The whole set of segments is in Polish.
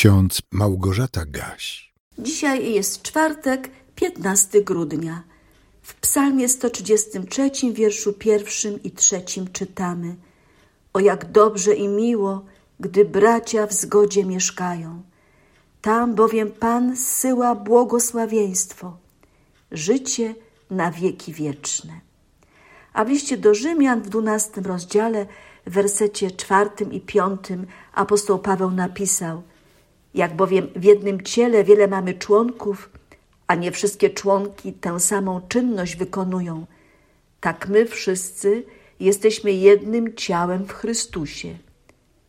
ksiądz Małgorzata Gaś. Dzisiaj jest czwartek, 15 grudnia. W psalmie 133, wierszu pierwszym i trzecim czytamy O jak dobrze i miło, gdy bracia w zgodzie mieszkają. Tam bowiem Pan zsyła błogosławieństwo, życie na wieki wieczne. A w liście do Rzymian w dwunastym rozdziale, w wersecie czwartym i piątym apostoł Paweł napisał Jak bowiem w jednym ciele wiele mamy członków, a nie wszystkie członki tę samą czynność wykonują, tak my wszyscy jesteśmy jednym ciałem w Chrystusie,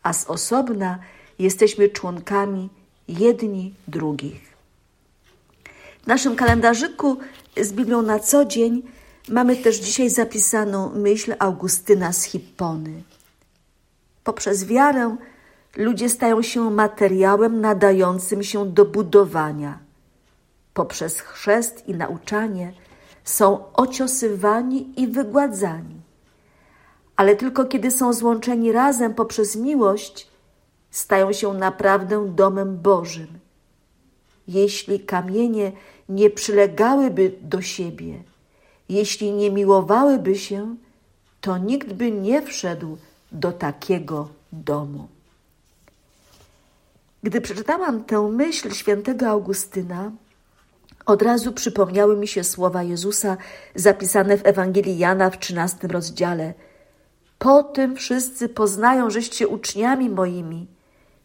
a z osobna jesteśmy członkami jedni drugich. W naszym kalendarzyku z Biblią na co dzień mamy też dzisiaj zapisaną myśl Augustyna z Hippony. Poprzez wiarę ludzie stają się materiałem nadającym się do budowania. Poprzez chrzest i nauczanie są ociosywani i wygładzani. Ale tylko kiedy są złączeni razem poprzez miłość, stają się naprawdę domem Bożym. Jeśli kamienie nie przylegałyby do siebie, jeśli nie miłowałyby się, to nikt by nie wszedł do takiego domu. Gdy przeczytałam tę myśl świętego Augustyna, od razu przypomniały mi się słowa Jezusa zapisane w Ewangelii Jana w trzynastym rozdziale. Po tym wszyscy poznają, żeście uczniami moimi,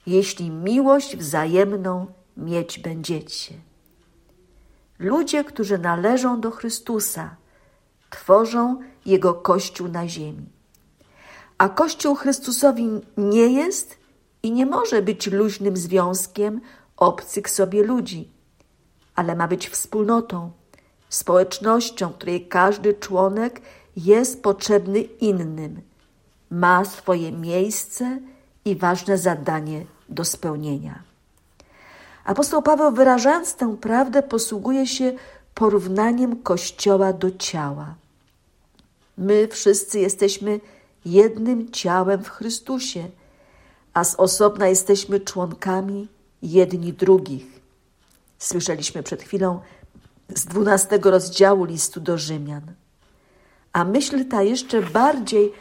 jeśli miłość wzajemną mieć będziecie. Ludzie, którzy należą do Chrystusa, tworzą Jego Kościół na ziemi. A Kościół Chrystusowi nie jest i nie może być luźnym związkiem obcych sobie ludzi, ale ma być wspólnotą, społecznością, której każdy członek jest potrzebny innym, ma swoje miejsce i ważne zadanie do spełnienia. Apostoł Paweł, wyrażając tę prawdę, posługuje się porównaniem Kościoła do ciała. My wszyscy jesteśmy jednym ciałem w Chrystusie, a z osobna jesteśmy członkami jedni drugich. Słyszeliśmy przed chwilą z dwunastego rozdziału listu do Rzymian. A myśl ta jeszcze bardziej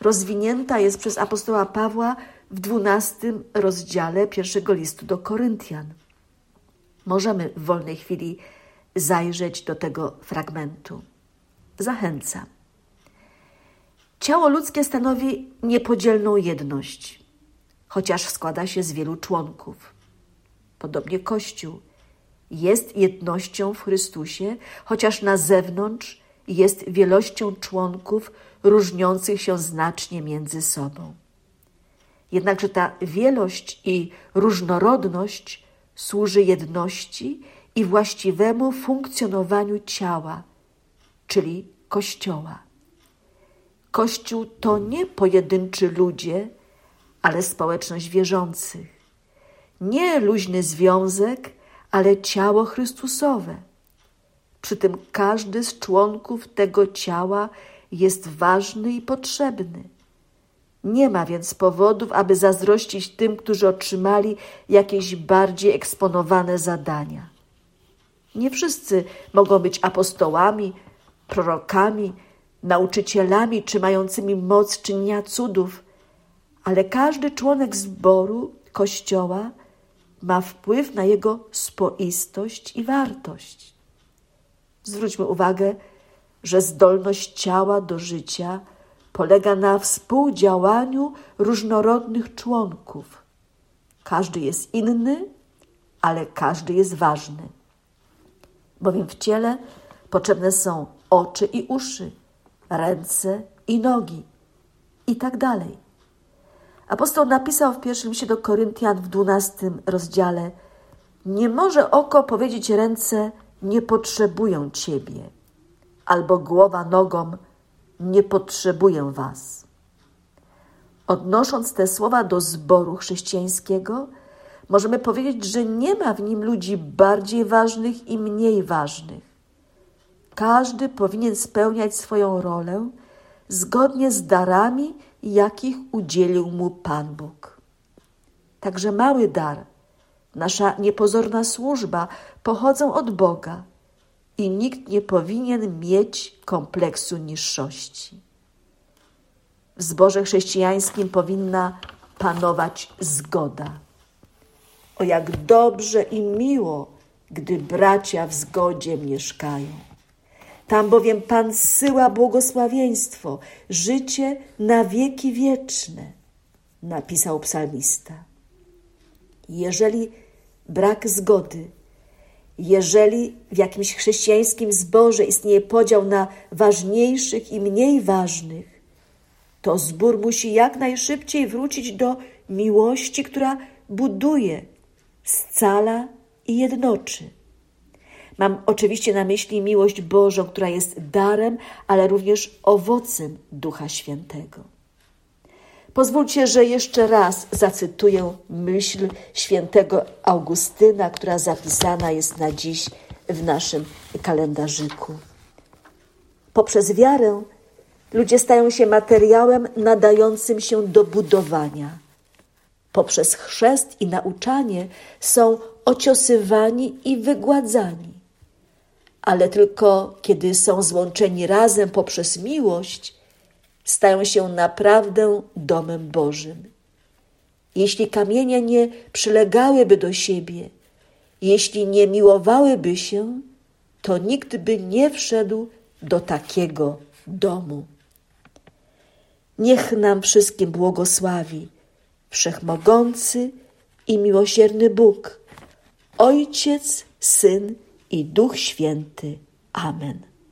rozwinięta jest przez apostoła Pawła w dwunastym rozdziale pierwszego listu do Koryntian. Możemy w wolnej chwili zajrzeć do tego fragmentu. Zachęcam. Ciało ludzkie stanowi niepodzielną jedność, chociaż składa się z wielu członków. Podobnie Kościół jest jednością w Chrystusie, chociaż na zewnątrz jest wielością członków różniących się znacznie między sobą. Jednakże ta wielość i różnorodność służy jedności i właściwemu funkcjonowaniu ciała, czyli Kościoła. Kościół to nie pojedynczy ludzie, ale społeczność wierzących. Nie luźny związek, ale ciało Chrystusowe. Przy tym każdy z członków tego ciała jest ważny i potrzebny. Nie ma więc powodów, aby zazdrościć tym, którzy otrzymali jakieś bardziej eksponowane zadania. Nie wszyscy mogą być apostołami, prorokami, nauczycielami czy mającymi moc czynienia cudów, ale każdy członek zboru Kościoła ma wpływ na jego spoistość i wartość. Zwróćmy uwagę, że zdolność ciała do życia polega na współdziałaniu różnorodnych członków. Każdy jest inny, ale każdy jest ważny. Bowiem w ciele potrzebne są oczy i uszy, ręce i nogi i tak dalej. Apostoł napisał w pierwszym liście do Koryntian w dwunastym rozdziale: Nie może oko powiedzieć ręce, nie potrzebują ciebie, albo głowa nogom, nie potrzebuję was. Odnosząc te słowa do zboru chrześcijańskiego, możemy powiedzieć, że nie ma w nim ludzi bardziej ważnych i mniej ważnych każdy powinien spełniać swoją rolę zgodnie z darami, jakich udzielił mu Pan Bóg. Także mały dar nasza niepozorna służba pochodzą od Boga i nikt nie powinien mieć kompleksu niższości. W zborze chrześcijańskim powinna panować zgoda. O jak dobrze i miło, gdy bracia w zgodzie mieszkają. Tam bowiem Pan zsyła błogosławieństwo, życie na wieki wieczne, napisał psalmista. Jeżeli brak zgody, jeżeli w jakimś chrześcijańskim zborze istnieje podział na ważniejszych i mniej ważnych, to zbór musi jak najszybciej wrócić do miłości, która buduje, scala i jednoczy. Mam oczywiście na myśli miłość Bożą, która jest darem, ale również owocem Ducha Świętego. Pozwólcie, że jeszcze raz zacytuję myśl świętego Augustyna, która zapisana jest na dziś w naszym kalendarzyku. Poprzez wiarę ludzie stają się materiałem nadającym się do budowania. Poprzez chrzest i nauczanie są ociosywani i wygładzani. Ale tylko kiedy są złączeni razem poprzez miłość, stają się naprawdę domem Bożym. Jeśli kamienie nie przylegałyby do siebie, jeśli nie miłowałyby się, to nikt by nie wszedł do takiego domu. Niech nam wszystkim błogosławi Wszechmogący i miłosierny Bóg, Ojciec, Syn i Duch Święty. Amen.